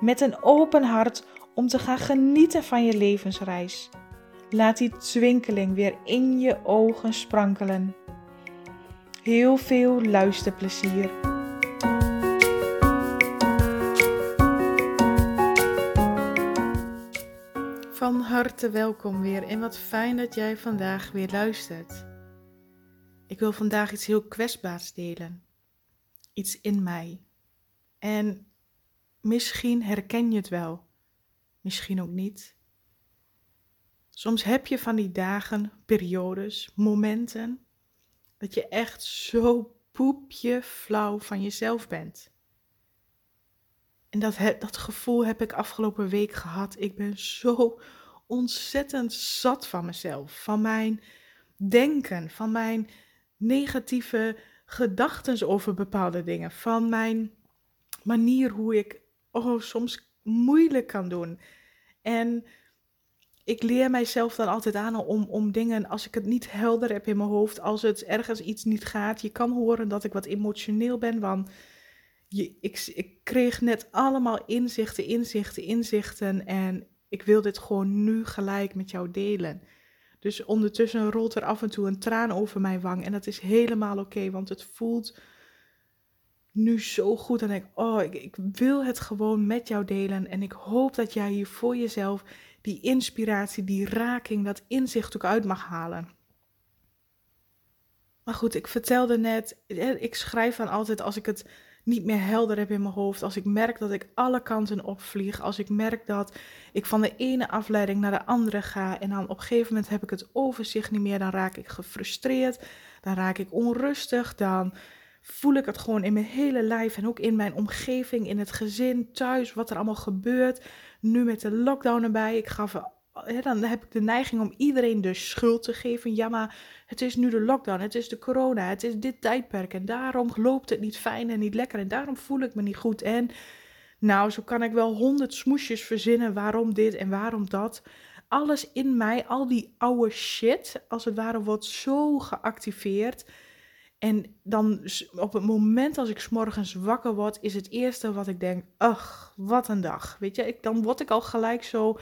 met een open hart om te gaan genieten van je levensreis. Laat die twinkeling weer in je ogen sprankelen. Heel veel luisterplezier. Van harte welkom weer en wat fijn dat jij vandaag weer luistert. Ik wil vandaag iets heel kwetsbaars delen. Iets in mij. En Misschien herken je het wel, misschien ook niet. Soms heb je van die dagen, periodes, momenten dat je echt zo poepje flauw van jezelf bent. En dat, dat gevoel heb ik afgelopen week gehad. Ik ben zo ontzettend zat van mezelf, van mijn denken, van mijn negatieve gedachten over bepaalde dingen, van mijn manier hoe ik oh, soms moeilijk kan doen. En ik leer mijzelf dan altijd aan om, om dingen, als ik het niet helder heb in mijn hoofd, als het ergens iets niet gaat. Je kan horen dat ik wat emotioneel ben, want je, ik, ik kreeg net allemaal inzichten, inzichten, inzichten. En ik wil dit gewoon nu gelijk met jou delen. Dus ondertussen rolt er af en toe een traan over mijn wang. En dat is helemaal oké, want het voelt nu zo goed. En ik, oh, ik, ik wil het gewoon met jou delen. En ik hoop dat jij hier voor jezelf die inspiratie, die raking, dat inzicht ook uit mag halen. Maar goed, ik vertelde net, ik schrijf dan altijd als ik het niet meer helder heb in mijn hoofd. Als ik merk dat ik alle kanten opvlieg. Als ik merk dat ik van de ene afleiding naar de andere ga. En dan op een gegeven moment heb ik het overzicht niet meer. Dan raak ik gefrustreerd. Dan raak ik onrustig. Dan voel ik het gewoon in mijn hele lijf en ook in mijn omgeving, in het gezin, thuis, wat er allemaal gebeurt. Nu met de lockdown erbij, ik gaf, dan heb ik de neiging om iedereen de schuld te geven. Ja, maar het is nu de lockdown, het is de corona, het is dit tijdperk en daarom loopt het niet fijn en niet lekker en daarom voel ik me niet goed. En nou, zo kan ik wel honderd smoesjes verzinnen waarom dit en waarom dat. Alles in mij, al die oude shit, als het ware, wordt zo geactiveerd en dan op het moment als ik s'morgens wakker word, is het eerste wat ik denk, ach, wat een dag. Weet je, ik, dan word ik al gelijk zo,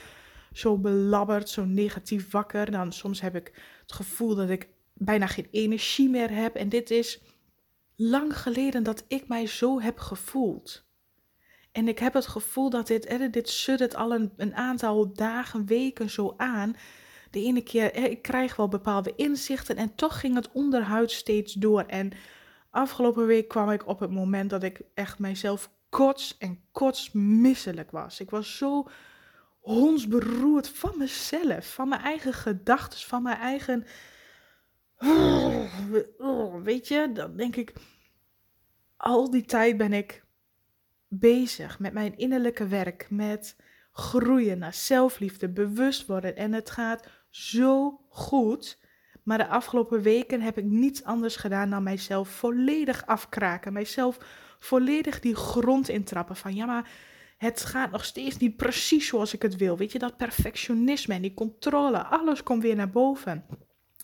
zo belabberd, zo negatief wakker. Dan soms heb ik het gevoel dat ik bijna geen energie meer heb. En dit is lang geleden dat ik mij zo heb gevoeld. En ik heb het gevoel dat dit, dit suddert al een, een aantal dagen, weken zo aan de ene keer, ik krijg wel bepaalde inzichten en toch ging het onderhuid steeds door. En afgelopen week kwam ik op het moment dat ik echt mijzelf kots en kots misselijk was. Ik was zo hondsberoerd van mezelf, van mijn eigen gedachten, van mijn eigen. Weet je, dan denk ik, al die tijd ben ik bezig met mijn innerlijke werk, met groeien naar zelfliefde, bewust worden. En het gaat zo goed. Maar de afgelopen weken heb ik niets anders gedaan dan mijzelf volledig afkraken. Mijzelf volledig die grond intrappen. Van ja, maar het gaat nog steeds niet precies zoals ik het wil. Weet je, dat perfectionisme en die controle, alles komt weer naar boven.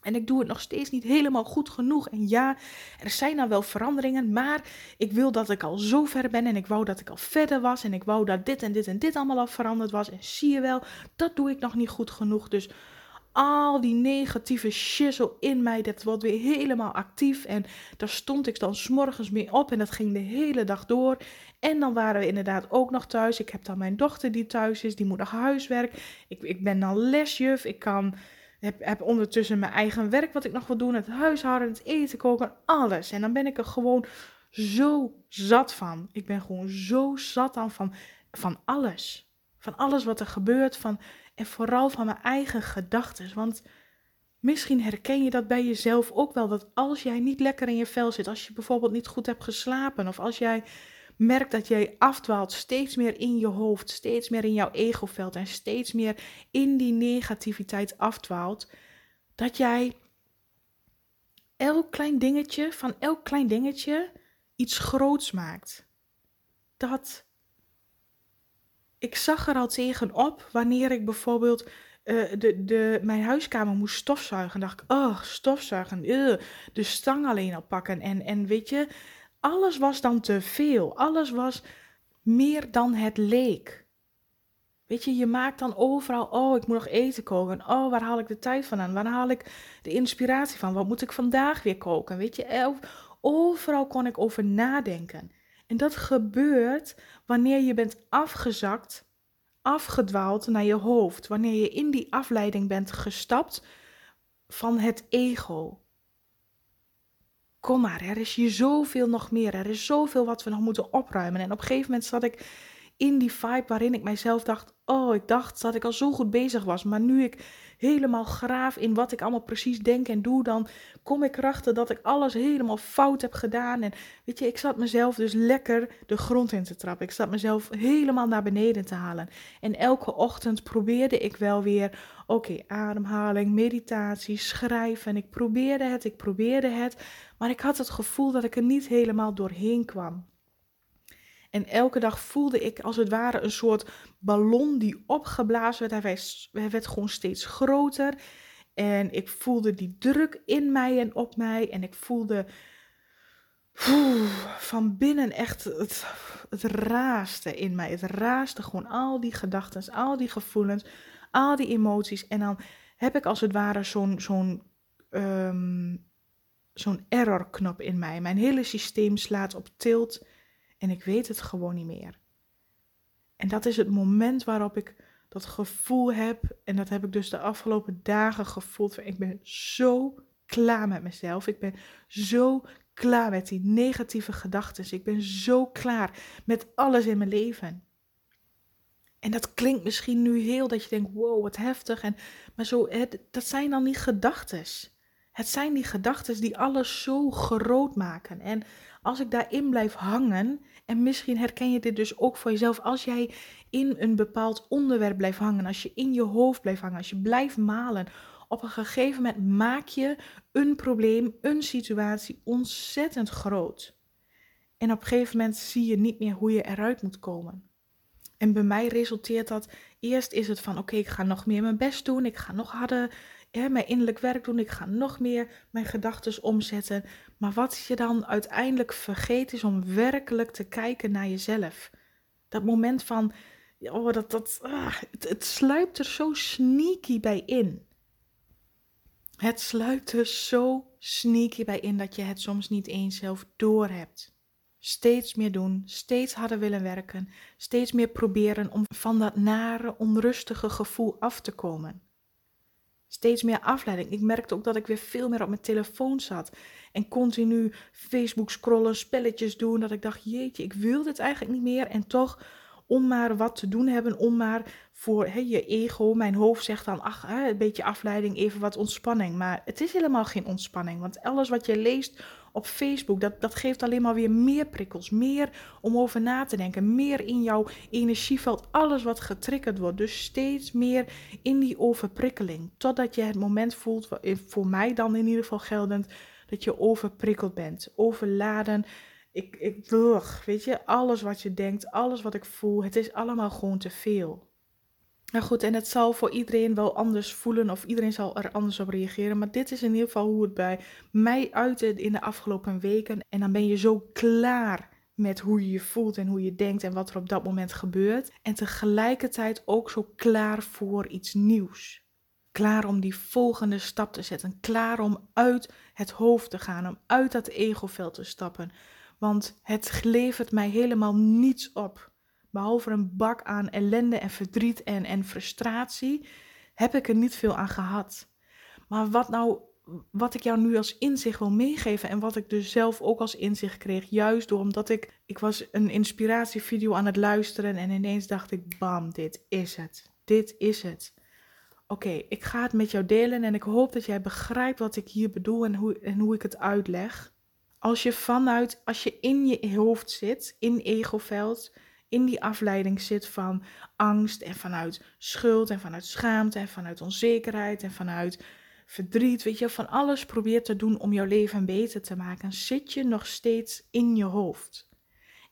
En ik doe het nog steeds niet helemaal goed genoeg. En ja, er zijn dan wel veranderingen, maar ik wil dat ik al zo ver ben en ik wou dat ik al verder was en ik wou dat dit en dit en dit allemaal al veranderd was. En zie je wel, dat doe ik nog niet goed genoeg. Dus al die negatieve shizzle in mij, dat wordt weer helemaal actief. En daar stond ik dan s'morgens mee op en dat ging de hele dag door. En dan waren we inderdaad ook nog thuis. Ik heb dan mijn dochter die thuis is, die moet nog huiswerk. Ik, ik ben dan lesjuf, ik kan, heb, heb ondertussen mijn eigen werk wat ik nog wil doen. Het huishouden, het eten koken, alles. En dan ben ik er gewoon zo zat van. Ik ben gewoon zo zat dan van, van alles. Van alles wat er gebeurt, van en vooral van mijn eigen gedachten. Want misschien herken je dat bij jezelf ook wel. Dat als jij niet lekker in je vel zit, als je bijvoorbeeld niet goed hebt geslapen, of als jij merkt dat jij afdwaalt, steeds meer in je hoofd, steeds meer in jouw egoveld en steeds meer in die negativiteit afdwaalt, dat jij elk klein dingetje, van elk klein dingetje, iets groots maakt. Dat ik zag er al tegen op wanneer ik bijvoorbeeld uh, de, de, mijn huiskamer moest stofzuigen. dacht ik, oh, stofzuigen, uh, de stang alleen al pakken. En, en weet je, alles was dan te veel. Alles was meer dan het leek. Weet je, je maakt dan overal, oh, ik moet nog eten koken. Oh, waar haal ik de tijd vandaan? Waar haal ik de inspiratie van? Wat moet ik vandaag weer koken? Weet je, overal kon ik over nadenken. En dat gebeurt wanneer je bent afgezakt, afgedwaald naar je hoofd. Wanneer je in die afleiding bent gestapt van het ego. Kom maar, er is hier zoveel nog meer. Er is zoveel wat we nog moeten opruimen. En op een gegeven moment zat ik in die vibe waarin ik mijzelf dacht: Oh, ik dacht dat ik al zo goed bezig was. Maar nu ik helemaal graaf in wat ik allemaal precies denk en doe, dan kom ik erachter dat ik alles helemaal fout heb gedaan. En weet je, ik zat mezelf dus lekker de grond in te trappen. Ik zat mezelf helemaal naar beneden te halen. En elke ochtend probeerde ik wel weer: Oké, ademhaling, meditatie, schrijven. En ik probeerde het, ik probeerde het. Maar ik had het gevoel dat ik er niet helemaal doorheen kwam. En elke dag voelde ik als het ware een soort ballon die opgeblazen werd. Hij werd, gewoon steeds groter. En ik voelde die druk in mij en op mij. En ik voelde van binnen echt het, het raaste in mij. Het raaste gewoon al die gedachten, al die gevoelens, al die emoties. En dan heb ik als het ware zo'n zo'n um, zo'n errorknop in mij. Mijn hele systeem slaat op tilt en ik weet het gewoon niet meer. En dat is het moment waarop ik dat gevoel heb. En dat heb ik dus de afgelopen dagen gevoeld. Ik ben zo klaar met mezelf. Ik ben zo klaar met die negatieve gedachten. Ik ben zo klaar met alles in mijn leven. En dat klinkt misschien nu heel dat je denkt: wow, wat heftig. En, maar zo, dat zijn dan die gedachten. Het zijn die gedachten die alles zo groot maken. En als ik daarin blijf hangen, en misschien herken je dit dus ook voor jezelf, als jij in een bepaald onderwerp blijft hangen, als je in je hoofd blijft hangen, als je blijft malen, op een gegeven moment maak je een probleem, een situatie ontzettend groot. En op een gegeven moment zie je niet meer hoe je eruit moet komen. En bij mij resulteert dat, eerst is het van oké, ik ga nog meer mijn best doen, ik ga nog harder mijn innerlijk werk doen. Ik ga nog meer mijn gedachten omzetten. Maar wat je dan uiteindelijk vergeet is om werkelijk te kijken naar jezelf. Dat moment van, oh, dat, dat, ah, het, het sluipt er zo sneaky bij in. Het sluipt er zo sneaky bij in dat je het soms niet eens zelf doorhebt. Steeds meer doen, steeds harder willen werken, steeds meer proberen om van dat nare, onrustige gevoel af te komen steeds meer afleiding. Ik merkte ook dat ik weer veel meer op mijn telefoon zat. En continu Facebook scrollen, spelletjes doen. Dat ik dacht, jeetje, ik wil dit eigenlijk niet meer. En toch, om maar wat te doen hebben, om maar voor je ego, mijn hoofd zegt dan, ach, een beetje afleiding, even wat ontspanning. Maar het is helemaal geen ontspanning. Want alles wat je leest op Facebook, dat, dat geeft alleen maar weer meer prikkels, meer om over na te denken, meer in jouw energieveld, alles wat getriggerd wordt. Dus steeds meer in die overprikkeling, totdat je het moment voelt, voor mij dan in ieder geval geldend, dat je overprikkeld bent, overladen. Ik, ik, weet je, alles wat je denkt, alles wat ik voel, het is allemaal gewoon te veel. Nou goed, en het zal voor iedereen wel anders voelen of iedereen zal er anders op reageren. Maar dit is in ieder geval hoe het bij mij uitte in de afgelopen weken. En dan ben je zo klaar met hoe je je voelt en hoe je denkt en wat er op dat moment gebeurt. En tegelijkertijd ook zo klaar voor iets nieuws. Klaar om die volgende stap te zetten. Klaar om uit het hoofd te gaan, om uit dat egoveld te stappen. Want het levert mij helemaal niets op behalve een bak aan ellende en verdriet en, en frustratie, heb ik er niet veel aan gehad. Maar wat nou, wat ik jou nu als inzicht wil meegeven en wat ik dus zelf ook als inzicht kreeg, juist door omdat ik, ik was een inspiratievideo aan het luisteren en ineens dacht ik, bam, dit is het. Dit is het. Oké, ik ga het met jou delen en ik hoop dat jij begrijpt wat ik hier bedoel en hoe, en hoe ik het uitleg. Als je vanuit, als je in je hoofd zit, in egoveld, in die afleiding zit van angst en vanuit schuld en vanuit schaamte en vanuit onzekerheid en vanuit verdriet, weet je, van alles probeert te doen om jouw leven beter te maken, zit je nog steeds in je hoofd.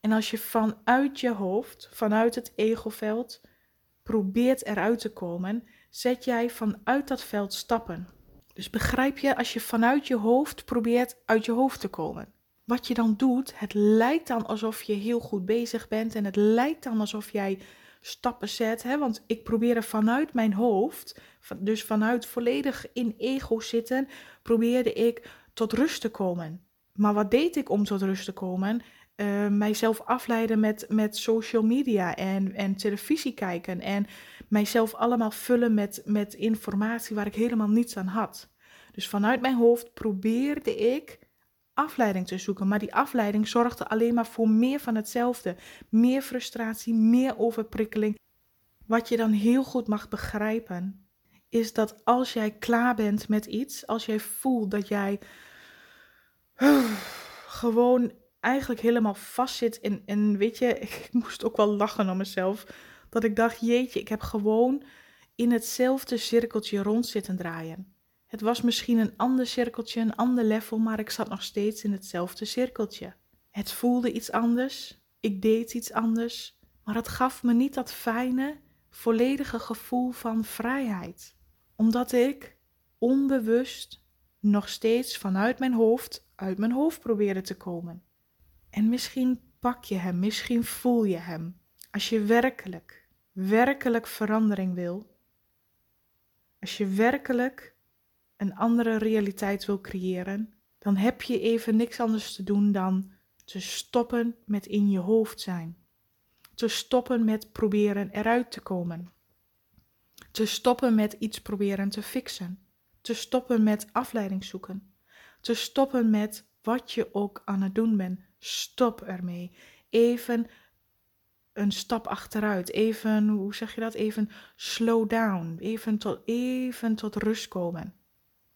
En als je vanuit je hoofd, vanuit het egoveld, probeert eruit te komen, zet jij vanuit dat veld stappen. Dus begrijp je, als je vanuit je hoofd probeert uit je hoofd te komen. Wat je dan doet, het lijkt dan alsof je heel goed bezig bent en het lijkt dan alsof jij stappen zet. Hè? Want ik probeerde vanuit mijn hoofd, dus vanuit volledig in ego zitten, probeerde ik tot rust te komen. Maar wat deed ik om tot rust te komen? Uh, mijzelf afleiden met, met social media en, en televisie kijken. En mijzelf allemaal vullen met, met informatie waar ik helemaal niets aan had. Dus vanuit mijn hoofd probeerde ik afleiding te zoeken. Maar die afleiding zorgde alleen maar voor meer van hetzelfde. Meer frustratie, meer overprikkeling. Wat je dan heel goed mag begrijpen, is dat als jij klaar bent met iets, als jij voelt dat jij gewoon eigenlijk helemaal vastzit in, en weet je, ik moest ook wel lachen om mezelf, dat ik dacht, jeetje, ik heb gewoon in hetzelfde cirkeltje rond zitten draaien. Het was misschien een ander cirkeltje, een ander level, maar ik zat nog steeds in hetzelfde cirkeltje. Het voelde iets anders, ik deed iets anders, maar het gaf me niet dat fijne, volledige gevoel van vrijheid. Omdat ik onbewust nog steeds vanuit mijn hoofd uit mijn hoofd probeerde te komen. En misschien pak je hem, misschien voel je hem. Als je werkelijk, werkelijk verandering wil, als je werkelijk een andere realiteit wil creëren, dan heb je even niks anders te doen dan te stoppen met in je hoofd zijn. Te stoppen met proberen eruit te komen. Te stoppen met iets proberen te fixen. Te stoppen met afleiding zoeken. Te stoppen met wat je ook aan het doen bent. Stop ermee. Even een stap achteruit. Even, hoe zeg je dat? Even slow down. Even tot, even tot rust komen.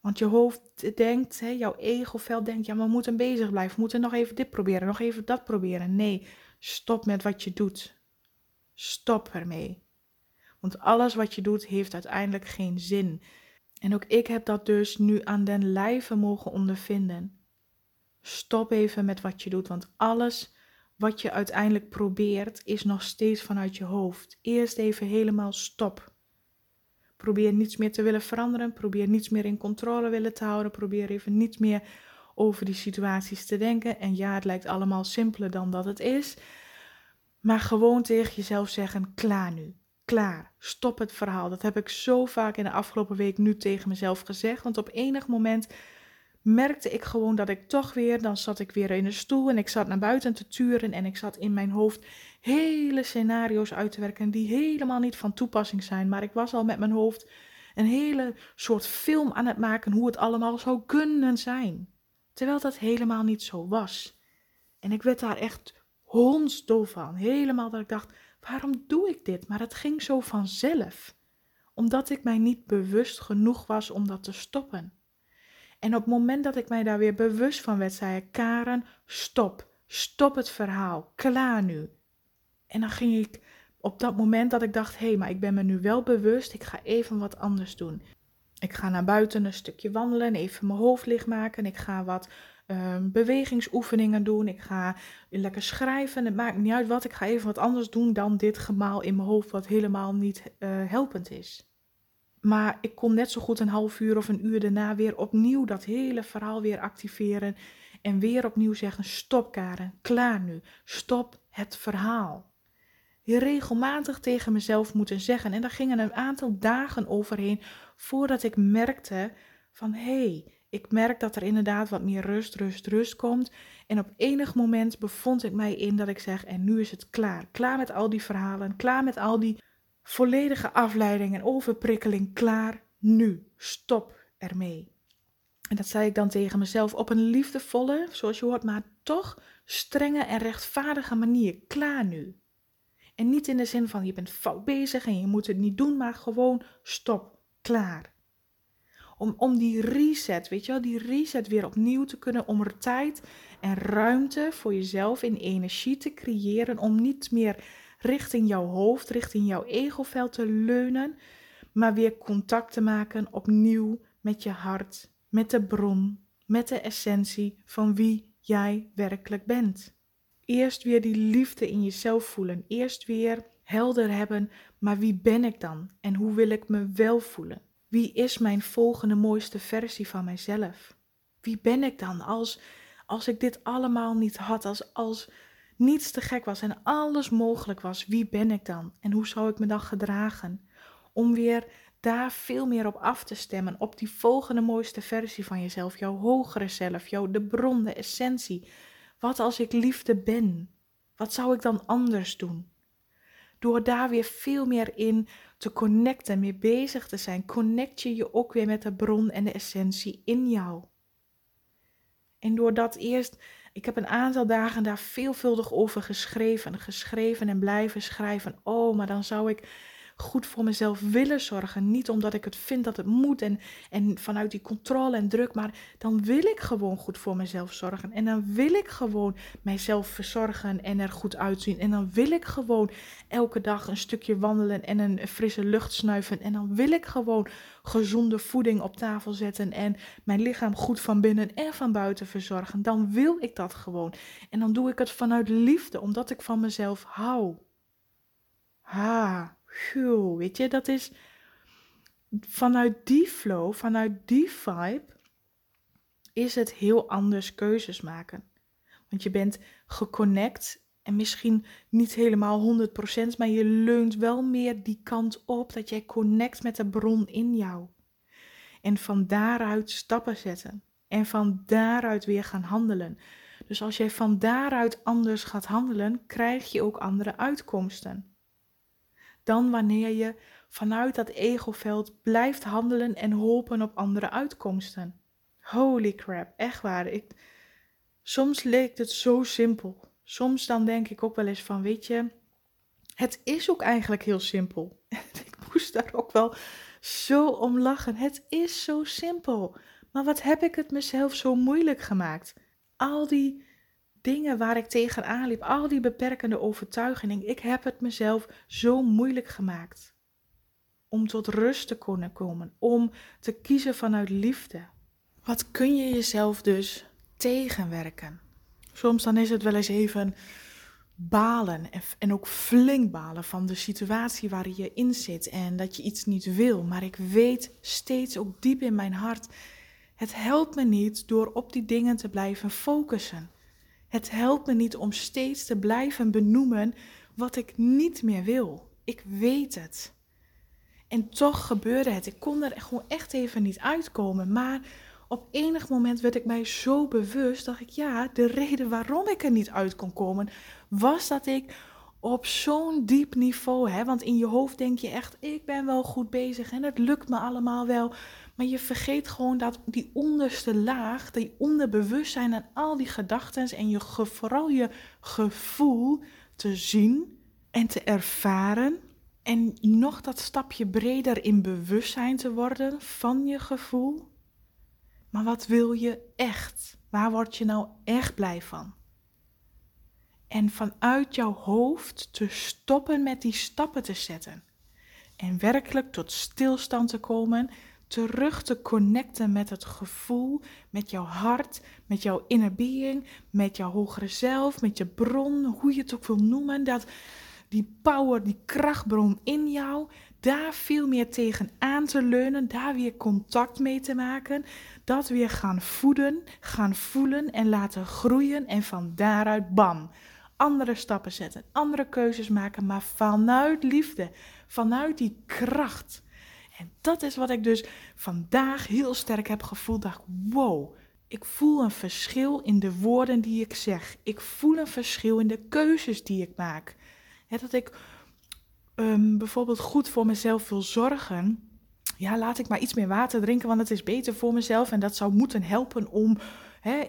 Want je hoofd denkt, hè, jouw egoveld denkt, ja, we moeten bezig blijven. We moeten nog even dit proberen, nog even dat proberen. Nee, stop met wat je doet. Stop ermee. Want alles wat je doet heeft uiteindelijk geen zin. En ook ik heb dat dus nu aan den lijve mogen ondervinden. Stop even met wat je doet, want alles wat je uiteindelijk probeert is nog steeds vanuit je hoofd. Eerst even helemaal stop. Probeer niets meer te willen veranderen. Probeer niets meer in controle willen te houden. Probeer even niet meer over die situaties te denken. En ja, het lijkt allemaal simpeler dan dat het is. Maar gewoon tegen jezelf zeggen: klaar nu. Klaar. Stop het verhaal. Dat heb ik zo vaak in de afgelopen week nu tegen mezelf gezegd. Want op enig moment merkte ik gewoon dat ik toch weer, dan zat ik weer in een stoel en ik zat naar buiten te turen en ik zat in mijn hoofd hele scenario's uit te werken die helemaal niet van toepassing zijn. Maar ik was al met mijn hoofd een hele soort film aan het maken hoe het allemaal zou kunnen zijn. Terwijl dat helemaal niet zo was. En ik werd daar echt hondsdoof van. Helemaal dat ik dacht, waarom doe ik dit? Maar het ging zo vanzelf. Omdat ik mij niet bewust genoeg was om dat te stoppen. En op het moment dat ik mij daar weer bewust van werd, zei ik: Karen, stop. Stop het verhaal. Klaar nu. En dan ging ik op dat moment dat ik dacht: hé, hey, maar ik ben me nu wel bewust, ik ga even wat anders doen. Ik ga naar buiten een stukje wandelen, even mijn hoofd licht maken. Ik ga wat um, bewegingsoefeningen doen. Ik ga lekker schrijven. Het maakt niet uit wat. Ik ga even wat anders doen dan dit gemaal in mijn hoofd, wat helemaal niet uh, helpend is. Maar ik kon net zo goed een half uur of een uur daarna weer opnieuw dat hele verhaal weer activeren. En weer opnieuw zeggen: Stop, Karen, klaar nu. Stop het verhaal. Regelmatig tegen mezelf moeten zeggen. En daar gingen een aantal dagen overheen voordat ik merkte: van hé, hey, ik merk dat er inderdaad wat meer rust, rust, rust komt. En op enig moment bevond ik mij in dat ik zeg: En nu is het klaar. Klaar met al die verhalen, klaar met al die volledige afleiding en overprikkeling klaar nu. Stop ermee. En dat zei ik dan tegen mezelf op een liefdevolle, zoals je hoort, maar toch strenge en rechtvaardige manier. Klaar nu. En niet in de zin van je bent fout bezig en je moet het niet doen, maar gewoon stop. Klaar. Om, om die reset, weet je wel, die reset weer opnieuw te kunnen. Om er tijd en ruimte voor jezelf in energie te creëren. Om niet meer richting jouw hoofd, richting jouw egoveld te leunen. Maar weer contact te maken opnieuw met je hart, met de bron, met de essentie van wie jij werkelijk bent. Eerst weer die liefde in jezelf voelen. Eerst weer helder hebben, maar wie ben ik dan en hoe wil ik me wel voelen? Wie is mijn volgende mooiste versie van mijzelf? Wie ben ik dan als, als ik dit allemaal niet had, als, als niets te gek was en alles mogelijk was? Wie ben ik dan en hoe zou ik me dan gedragen? Om weer daar veel meer op af te stemmen, op die volgende mooiste versie van jezelf, jouw hogere zelf, jouw de bron, de essentie. Wat als ik liefde ben? Wat zou ik dan anders doen? Door daar weer veel meer in te connecten, mee bezig te zijn, connect je je ook weer met de bron en de essentie in jou. En door dat eerst, ik heb een aantal dagen daar veelvuldig over geschreven, geschreven en blijven schrijven. Oh, maar dan zou ik goed voor mezelf willen zorgen. Niet omdat ik het vind dat het moet en, en vanuit die controle en druk, maar dan wil ik gewoon goed voor mezelf zorgen. En dan wil ik gewoon mijzelf verzorgen en er goed uitzien. En dan wil ik gewoon elke dag een stukje wandelen en een frisse lucht snuiven. En dan wil ik gewoon gezonde voeding op tafel zetten en mijn lichaam goed van binnen en van buiten verzorgen. Dan wil ik dat gewoon. En dan doe ik het vanuit liefde, omdat ik van mezelf hou. Ha, weet je, dat is vanuit die flow, vanuit die vibe, is het heel anders keuzes maken. Want je bent geconnect en misschien niet helemaal 100%, maar je leunt wel meer die kant op dat jij connect met de bron in jou. En van daaruit stappen zetten. En van daaruit weer gaan handelen. Dus als jij van daaruit anders gaat handelen, krijg je ook andere uitkomsten dan wanneer je vanuit dat egoveld blijft handelen en hopen op andere uitkomsten. Holy crap, echt waar. Ik, soms leek het zo simpel. Soms dan denk ik ook wel eens van, weet je, het is ook eigenlijk heel simpel. ik moest daar ook wel zo om lachen. Het is zo simpel. Maar wat heb ik het mezelf zo moeilijk gemaakt? Al die dingen waar ik tegenaan liep, al die beperkende overtuigingen, ik heb het mezelf zo moeilijk gemaakt. Om tot rust te kunnen komen, om te kiezen vanuit liefde. Wat kun je jezelf dus tegenwerken? Soms dan is het wel eens even balen en ook flink balen van de situatie waar je in zit en dat je iets niet wil. Maar ik weet steeds ook diep in mijn hart, het helpt me niet door op die dingen te blijven focussen. Het helpt me niet om steeds te blijven benoemen wat ik niet meer wil. Ik weet het. En toch gebeurde het. Ik kon er gewoon echt even niet uitkomen. Maar op enig moment werd ik mij zo bewust dat ik, ja, de reden waarom ik er niet uit kon komen, was dat ik op zo'n diep niveau, hè, want in je hoofd denk je echt, ik ben wel goed bezig en het lukt me allemaal wel. Maar je vergeet gewoon dat die onderste laag, die onderbewustzijn en al die gedachten en je, vooral je gevoel te zien en te ervaren. En nog dat stapje breder in bewustzijn te worden van je gevoel. Maar wat wil je echt? Waar word je nou echt blij van? En vanuit jouw hoofd te stoppen met die stappen te zetten. En werkelijk tot stilstand te komen terug te connecten met het gevoel, met jouw hart, met jouw inner being, met jouw hogere zelf, met je bron, hoe je het ook wil noemen. Dat die power, die krachtbron in jou, daar veel meer tegen aan te leunen, daar weer contact mee te maken, dat weer gaan voeden, gaan voelen en laten groeien en van daaruit bam. Andere stappen zetten, andere keuzes maken, maar vanuit liefde, vanuit die kracht. En dat is wat ik dus vandaag heel sterk heb gevoeld. Dacht, wow, ik voel een verschil in de woorden die ik zeg. Ik voel een verschil in de keuzes die ik maak. dat ik um, bijvoorbeeld goed voor mezelf wil zorgen. Ja, laat ik maar iets meer water drinken, want het is beter voor mezelf. En dat zou moeten helpen om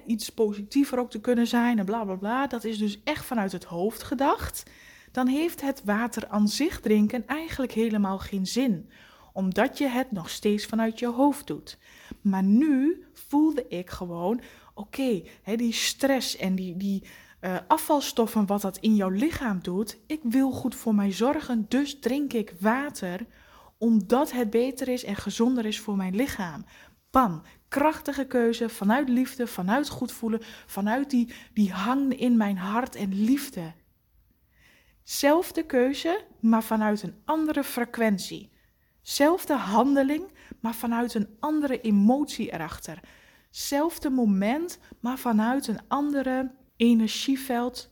iets positiever ook te kunnen zijn. En bla bla bla. Dat is dus echt vanuit het hoofd gedacht. Dan heeft het water aan zich drinken eigenlijk helemaal geen zin omdat je het nog steeds vanuit je hoofd doet. Maar nu voelde ik gewoon, oké, die stress en die, die uh, afvalstoffen, wat dat in jouw lichaam doet. Ik wil goed voor mij zorgen, dus drink ik water, omdat het beter is en gezonder is voor mijn lichaam. Bam, krachtige keuze vanuit liefde, vanuit goed voelen, vanuit die, die hang in mijn hart en liefde. Zelfde keuze, maar vanuit een andere frequentie. Zelfde handeling, maar vanuit een andere emotie erachter. Zelfde moment, maar vanuit een andere energieveld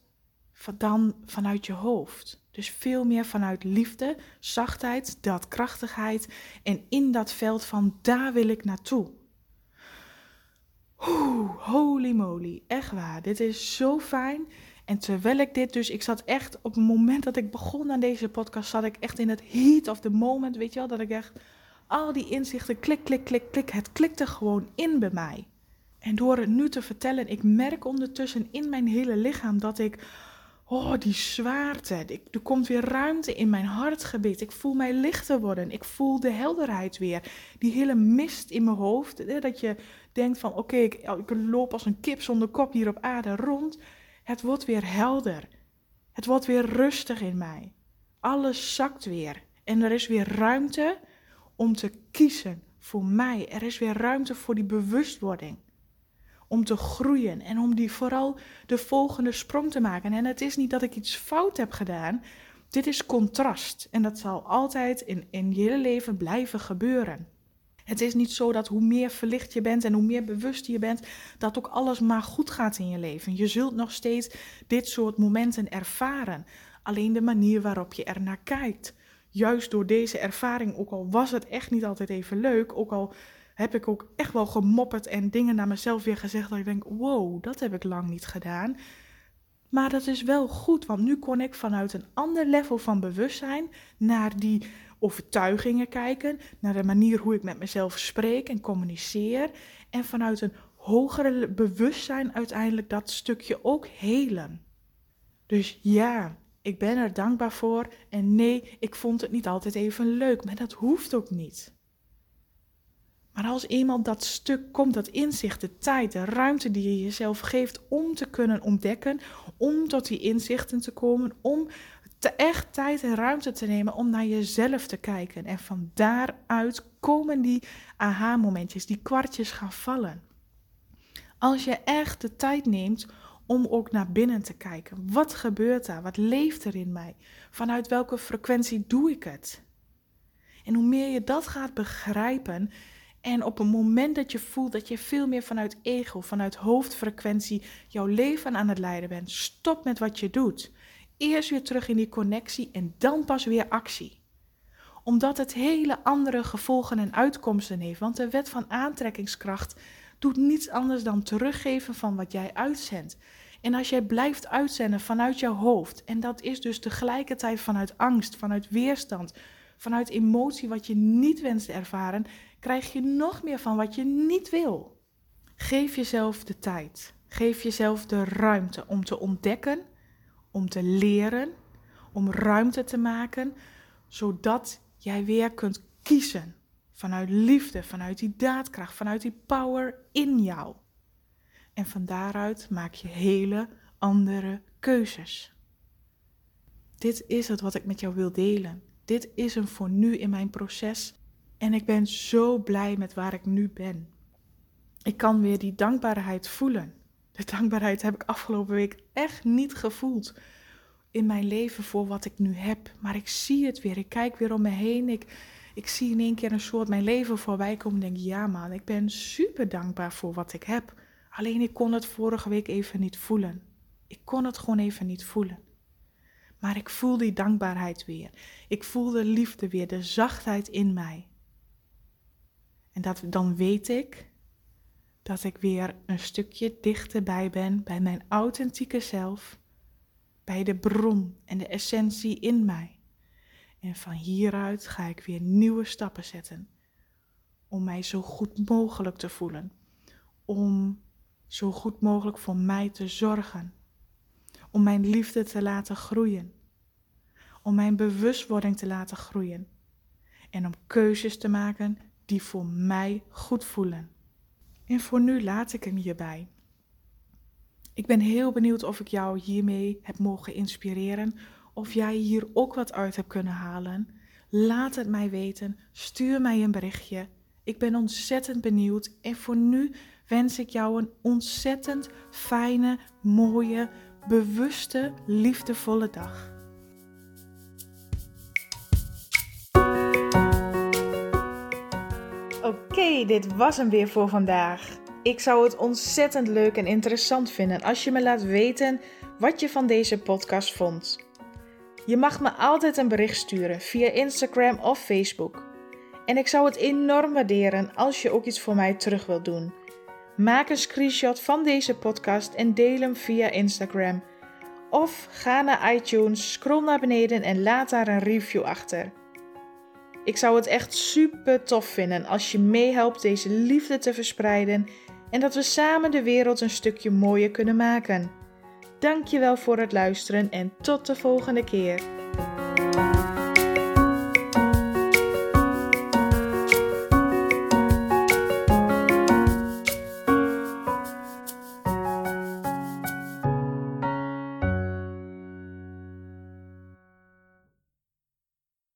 dan vanuit je hoofd. Dus veel meer vanuit liefde, zachtheid, daadkrachtigheid en in dat veld van daar wil ik naartoe. Holy moly, echt waar. Dit is zo fijn. En terwijl ik dit dus, ik zat echt op het moment dat ik begon aan deze podcast, zat ik echt in het heat of the moment, weet je wel, dat ik echt al die inzichten, klik, klik, klik, klik, het klikte gewoon in bij mij. En door het nu te vertellen, ik merk ondertussen in mijn hele lichaam dat ik, oh die zwaarte, ik, er komt weer ruimte in mijn hartgebied. Ik voel mij lichter worden, ik voel de helderheid weer. Die hele mist in mijn hoofd, dat je denkt van oké, ik, ik loop als een kip zonder kop hier op aarde rond. Het wordt weer helder. Het wordt weer rustig in mij. Alles zakt weer. En er is weer ruimte om te kiezen voor mij. Er is weer ruimte voor die bewustwording. Om te groeien en om die vooral de volgende sprong te maken. En het is niet dat ik iets fout heb gedaan. Dit is contrast. En dat zal altijd in, in je leven blijven gebeuren. Het is niet zo dat hoe meer verlicht je bent en hoe meer bewust je bent, dat ook alles maar goed gaat in je leven. Je zult nog steeds dit soort momenten ervaren. Alleen de manier waarop je er naar kijkt. Juist door deze ervaring, ook al was het echt niet altijd even leuk, ook al heb ik ook echt wel gemopperd en dingen naar mezelf weer gezegd dat ik denk, wow, dat heb ik lang niet gedaan. Maar dat is wel goed, want nu kon ik vanuit een ander level van bewustzijn naar die overtuigingen kijken, naar de manier hoe ik met mezelf spreek en communiceer. En vanuit een hogere bewustzijn uiteindelijk dat stukje ook helen. Dus ja, ik ben er dankbaar voor. En nee, ik vond het niet altijd even leuk, maar dat hoeft ook niet. Maar als eenmaal dat stuk komt, dat inzicht, de tijd, de ruimte die je jezelf geeft om te kunnen ontdekken, om tot die inzichten te komen, om te echt tijd en ruimte te nemen om naar jezelf te kijken. En van daaruit komen die aha-momentjes, die kwartjes gaan vallen. Als je echt de tijd neemt om ook naar binnen te kijken. Wat gebeurt daar? Wat leeft er in mij? Vanuit welke frequentie doe ik het? En hoe meer je dat gaat begrijpen, en op een moment dat je voelt dat je veel meer vanuit ego, vanuit hoofdfrequentie jouw leven aan het leiden bent, stop met wat je doet. Eerst weer terug in die connectie en dan pas weer actie. Omdat het hele andere gevolgen en uitkomsten heeft. Want de wet van aantrekkingskracht doet niets anders dan teruggeven van wat jij uitzendt. En als jij blijft uitzenden vanuit jouw hoofd, en dat is dus tegelijkertijd vanuit angst, vanuit weerstand, vanuit emotie wat je niet wenst te ervaren, krijg je nog meer van wat je niet wil. Geef jezelf de tijd. Geef jezelf de ruimte om te ontdekken om te leren, om ruimte te maken, zodat jij weer kunt kiezen vanuit liefde, vanuit die daadkracht, vanuit die power in jou. En van daaruit maak je hele andere keuzes. Dit is het wat ik met jou wil delen. Dit is hem voor nu in mijn proces. En ik ben zo blij met waar ik nu ben. Ik kan weer die dankbaarheid voelen. Dankbaarheid heb ik afgelopen week echt niet gevoeld in mijn leven voor wat ik nu heb. Maar ik zie het weer. Ik kijk weer om me heen. Ik, ik zie in één keer een soort mijn leven voorbij komen. En denk, ja man, ik ben super dankbaar voor wat ik heb. Alleen ik kon het vorige week even niet voelen. Ik kon het gewoon even niet voelen. Maar ik voel die dankbaarheid weer. Ik voel de liefde weer, de zachtheid in mij. En dat, dan weet ik dat ik weer een stukje dichterbij ben bij mijn authentieke zelf, bij de bron en de essentie in mij. En van hieruit ga ik weer nieuwe stappen zetten om mij zo goed mogelijk te voelen, om zo goed mogelijk voor mij te zorgen, om mijn liefde te laten groeien, om mijn bewustwording te laten groeien en om keuzes te maken die voor mij goed voelen. En voor nu laat ik hem hierbij. Ik ben heel benieuwd of ik jou hiermee heb mogen inspireren, of jij hier ook wat uit hebt kunnen halen. Laat het mij weten. Stuur mij een berichtje. Ik ben ontzettend benieuwd. En voor nu wens ik jou een ontzettend fijne, mooie, bewuste, liefdevolle dag. Oké, dit was hem weer voor vandaag. Ik zou het ontzettend leuk en interessant vinden als je me laat weten wat je van deze podcast vond. Je mag me altijd een bericht sturen via Instagram of Facebook. En ik zou het enorm waarderen als je ook iets voor mij terug wilt doen. Maak een screenshot van deze podcast en deel hem via Instagram. Of ga naar iTunes, scroll naar beneden en laat daar een review achter. Ik zou het echt super tof vinden als je meehelpt deze liefde te verspreiden en dat we samen de wereld een stukje mooier kunnen maken. Dankjewel voor het luisteren en tot de volgende keer.